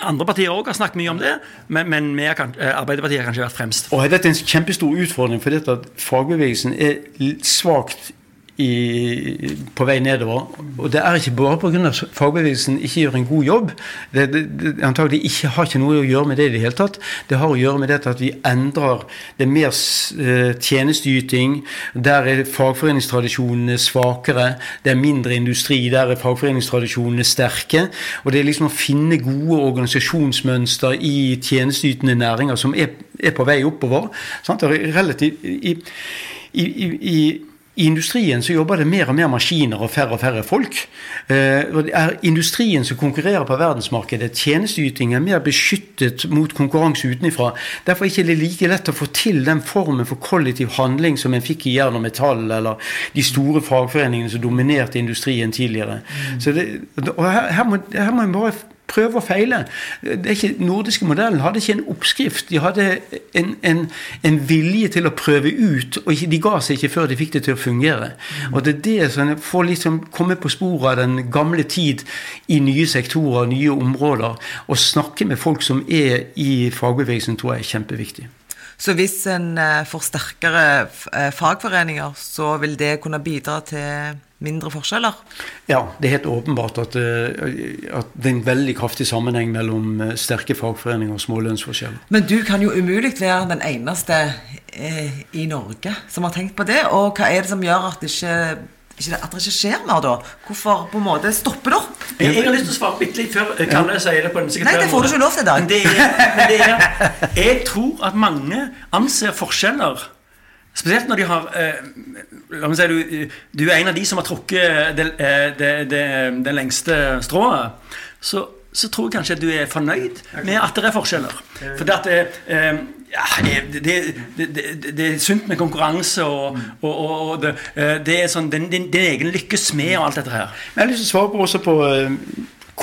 Andre partier òg har snakket mye om det, men, men kan, Arbeiderpartiet har kanskje vært fremst. Og Dette er en kjempestor utfordring, for dette at fagbevegelsen er svakt i, på vei nedover. Og det er ikke bare pga. fagbevegelsen ikke gjør en god jobb. Det, det, det antagelig ikke har ikke noe å gjøre med det i det hele tatt. Det har å gjøre med dette at vi endrer Det er mer uh, tjenesteyting. Der er fagforeningstradisjonene svakere. Det er mindre industri. Der er fagforeningstradisjonene sterke. Og det er liksom å finne gode organisasjonsmønster i tjenesteytende næringer som er, er på vei oppover. Sant? Relativt, i, i, i i industrien så jobber det mer og mer maskiner og færre og færre folk. Eh, det er industrien som konkurrerer på verdensmarkedet. Tjenesteyting er mer beskyttet mot konkurranse utenfra. Derfor er det ikke like lett å få til den formen for kollektiv handling som en fikk i Jern og Metall eller de store fagforeningene som dominerte industrien tidligere. Mm. Det, og her, her, må, her må en bare prøve og feile. Nordiske modellen hadde ikke en oppskrift. De hadde en, en, en vilje til å prøve ut, og de ga seg ikke før de fikk det til å fungere. Og det er det som får liksom komme på sporet av den gamle tid i nye sektorer, nye områder. Og snakke med folk som er i fagbevegelsen, tror jeg er kjempeviktig. Så hvis en eh, får sterkere eh, fagforeninger, så vil det kunne bidra til mindre forskjeller? Ja, det er helt åpenbart at, eh, at, det er en veldig kraftig sammenheng mellom sterke fagforeninger og små lønnsforskjeller. Men du kan jo umulig være den eneste eh, i Norge som har tenkt på det. Og hva er det som gjør at det ikke at det ikke skjer mer, da? Hvorfor på en måte stopper det opp? Jeg, jeg, har lyst til å svare bitte litt før Kalle sier det på den sekretæren. Nei, det får du ikke lov til i dag. Men det er, men det er, jeg tror at mange anser forskjeller Spesielt når de har eh, si du, du er en av de som har trukket det, eh, det, det, det lengste strået. Så, så, tror jeg kanskje at du er fornøyd med at det er forskjeller. For det at eh, ja, det, det, det, er sunt med konkurranse, og, og, og det, eh, det, er sånn din, din, egen lykkes med og alt dette her. Jeg har lyst til å svare på også på eh,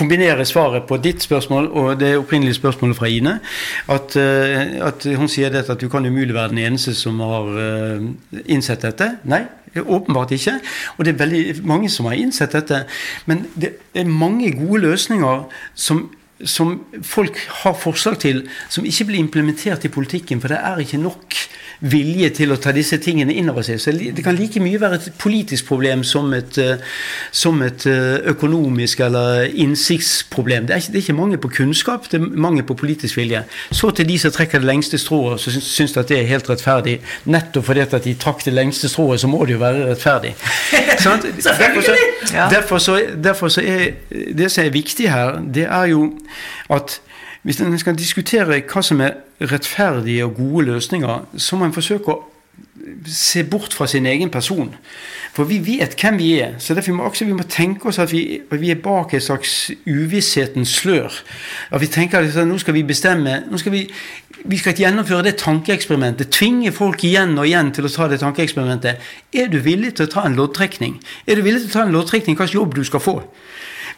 kombinere svaret på ditt spørsmål og det opprinnelige spørsmålet fra Ine. At, eh, at hun sier dette at du kan umulig være den eneste som har innsett dette. Nei, åpenbart ikke. Og det er veldig mange som har innsett dette. Men det er mange gode løsninger som som folk har forslag til, som ikke blir implementert i politikken. For det er ikke nok vilje til å ta disse tingene inn over seg. Så det kan like mye være et politisk problem som et, eh, som et eh, økonomisk eller innsiktsproblem. Det er, ikke, det er ikke mangel på kunnskap, det er mangel på politisk vilje. Så til de som trekker det lengste strået, så syns at det er helt rettferdig. Nettopp fordi at de trakk det lengste strået, så må det jo være rettferdig. derfor, så, derfor, så, derfor så er det som er viktig her, det er jo at hvis en skal diskutere hva som er rettferdige og gode løsninger, så må en forsøke å se bort fra sin egen person. For vi vet hvem vi er. Så derfor må vi må tenke oss at vi, vi, er bak et slags uvisshetens slør. At vi tenker at nå skal vi bestemme nå skal vi, vi skal gjennomføre det tankeeksperimentet. Tvinge folk igjen og igjen til å ta det tankeeksperimentet. Er du villig til å ta en loddtrekning? Er du villig til å ta en loddtrekning hvilken jobb du skal få?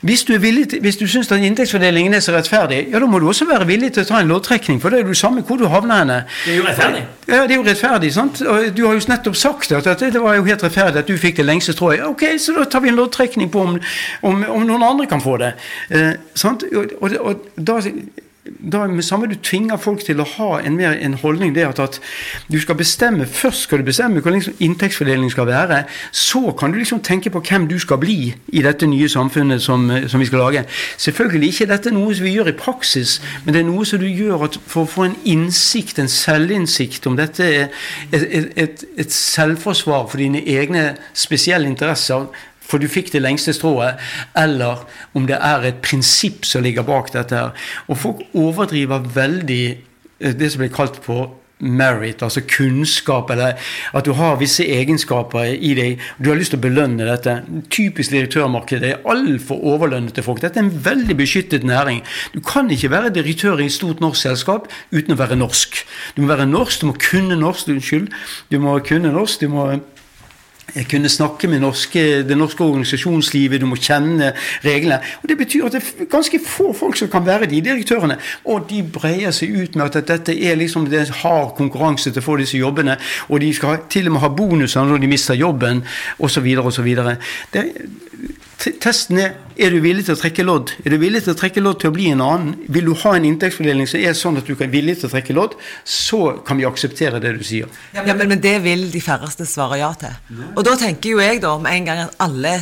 Hvis du, til, hvis du syns at inntektsfordelingen er så rettferdig, ja, da må du også være villig til å ta en loddtrekning, for da er jo samme hvor du havner henne. Det er jo rettferdig. Ja, det er jo rettferdig, sant? Og du har jo nettopp sagt at, at det var jo helt rettferdig at du fikk det lengste strået. Ok, så da tar vi en loddtrekning på om, om, om noen andre kan få det. Eh, sant? Og, og, og da da med samme du tvinger folk til å ha en, mer, en holdning det at, du skal bestemme Først skal du bestemme hvordan liksom inntektsfordelingen skal være. Så kan du liksom tenke på hvem du skal bli i dette nye samfunnet som, som vi skal lage. Selvfølgelig ikke dette noe som vi gjør i praksis, men det er noe som du gjør for å få en innsikt, en selvinnsikt, om dette er et, et, et selvforsvar for dine egne spesielle interesser for du fikk det lengste strået, eller om det er et prinsipp som ligger bak dette. her. Og folk overdriver veldig eh, det som blir kalt på merit, altså kunnskap, eller at du har visse egenskaper i deg. Du har lyst til å belønne dette. Typisk direktørmarkedet er altfor overlønnede folk. Dette er en veldig beskyttet næring. Du kan ikke være direktør i et stort norsk selskap uten å være norsk. Du må være norsk, du må kunne norsk, unnskyld. Du må kunne norsk, du må kunne snakke med norske, det norske organisasjonslivet, du må kjenne reglene. Og Det betyr at det er ganske få folk som kan være de direktørene. Og de breier seg ut med at dette er liksom det er hard konkurranse til å få disse jobbene. Og de skal til og med ha bonuser når de mister jobben, osv. osv. Testen er er du villig til å trekke lodd. Er du villig til å trekke lodd til å bli en annen? Vil du ha en inntektsfordeling som er sånn at du er villig til å trekke lodd, så kan vi akseptere det du sier. Ja, men, men det vil de færreste svare ja til. Og da tenker jo jeg da med en gang at alle,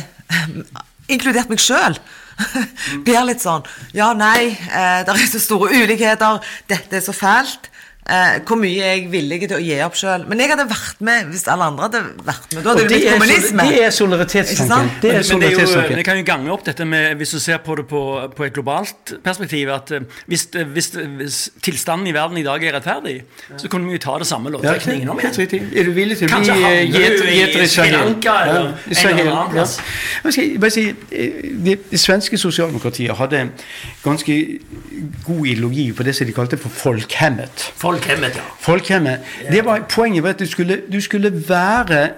inkludert meg sjøl, blir litt sånn Ja, nei, eh, det er så store ulikheter, dette er så fælt. Eh, hvor mye er jeg villig til å gi opp sjøl. Men jeg hadde vært med hvis alle andre hadde vært med. Da hadde det blitt kommunisme. Det er solidaritetstanken. Det er solidaritetstanken. Vi kan jo gange opp dette med, hvis du ser på det på, på et globalt perspektiv, at uh, hvis, uh, hvis, hvis, tilstanden i verden i dag er rettferdig, så kunne vi jo ta det samme lovtrekningen om igjen. Er du villig til å bli gjeter i Sri Lanka eller en eller annen plass? Det, svenske sosialdemokratiet hadde ganske god ideologi på det som de kalte for folkhemmet. Folkhemmet, ja. Folkhemmet. Det var, poenget var at du skulle, du skulle være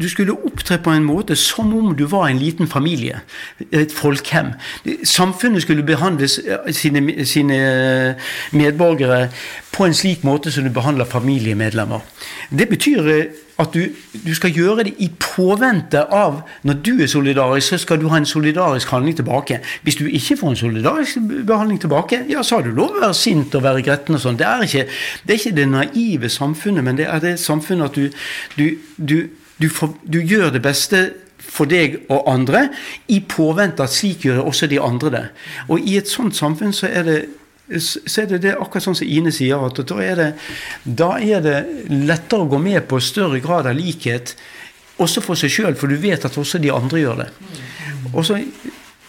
Du skulle opptre på en måte som om du var en liten familie. Et folkhem. Samfunnet skulle behandles eh, sine, sine medborgere på en slik måte som du behandler familiemedlemmer. Det betyr eh, at du, du skal gjøre det i påvente av Når du er solidarisk, så skal du ha en solidarisk handling tilbake. Hvis du ikke får en solidarisk behandling tilbake, ja, så har du lov å være sint og være gretten og sånn. Det, det er ikke det naive samfunnet, men det er det samfunnet at du, du, du, du, får, du gjør det beste for deg og andre, i påvente at slik gjør også de andre det. Og i et sånt samfunn så er det så er det, det akkurat sånn som Ine sier, at da er, det, da er det lettere å gå med på større grad av likhet, også for seg sjøl, for du vet at også de andre gjør det. Og så,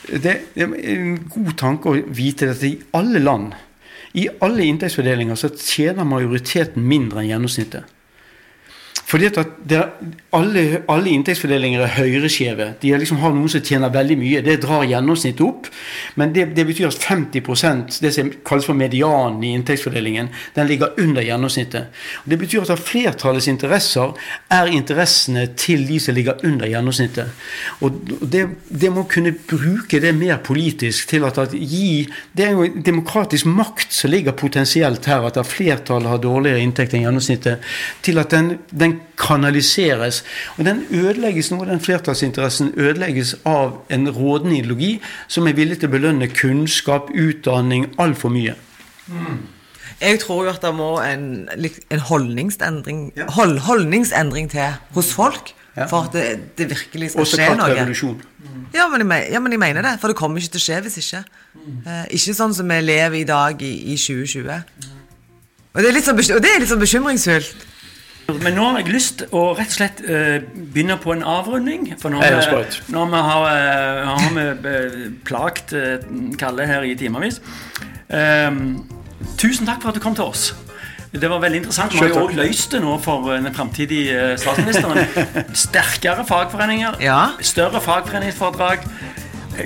det det er en god tanke å vite at i alle land, i alle inntektsfordelinger, så tjener majoriteten mindre enn gjennomsnittet. Fordi at er, alle, alle inntektsfordelinger er høyreskjeve. De er liksom har noen som tjener veldig mye. Det drar gjennomsnittet opp. Men det, det betyr at 50% det som kalles for medianen i inntektsfordelingen, den ligger under gjennomsnittet. Det betyr at flertallets interesser er interessene til de som ligger under gjennomsnittet. Og det, det må kunne bruke det mer politisk til at, at gi Det er jo demokratisk makt som ligger potensielt her, at flertallet har dårligere inntekt enn gjennomsnittet, til at den, den kanaliseres. Og den ødelegges nå, den flertallsinteressen ødelegges av en rådende ideologi som er villig til å belønne kunnskap, utdanning, altfor mye. Jeg tror jo at det må en, en holdningsendring, Ja. hold, holdningsendring til hos folk. Ja. For at det, det virkelig skal Også skje kalt noe. revolusjon. Ja men, jeg, me- ja, men jeg mener det. For det kommer ikke til å skje hvis ikke. Eh, ikke sånn som vi lever i dag i, i 2020. Og det er litt sånn, bekym- og det er litt sånn bekymringsfullt. Men nå har jeg lyst å rett og slett eh, begynne på en avrunding. For nå er har vi- har, eh, har vi eh, plagt Kalle her i timevis. Um, tusen takk for at du kom til oss. Det var veldig interessant. Vi har jo òg også løst det nå for den framtidige statsministeren. Sterkere fagforeninger, Ja. større fagforeningsforedrag.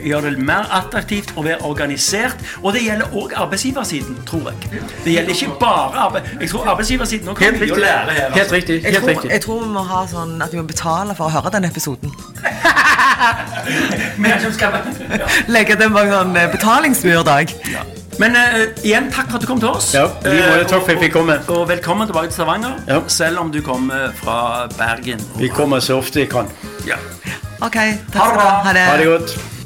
Gjør det mer attraktivt å være organisert. Og det gjelder òg arbeidsgiversiden, tror jeg. Det gjelder ikke bare arbeid... Jeg tror arbeidsgiversiden også har Helt mye å lære her. altså. Helt riktig. Jeg tror, riktig. jeg tror vi må ha sånn at vi må betale for å høre den episoden. Ja. Legge den bak sånn eh, betalingsmurdag. Men uh, igjen, takk for at du kom til oss. Ja, vi må. Eh, Takk for at jeg fikk komme. Og, og velkommen tilbake til Stavanger, Ja. selv om du kommer fra Bergen. Vi kommer så ofte vi kan. Ja. Ok, takk skal du ha. Ha det. Ha det godt.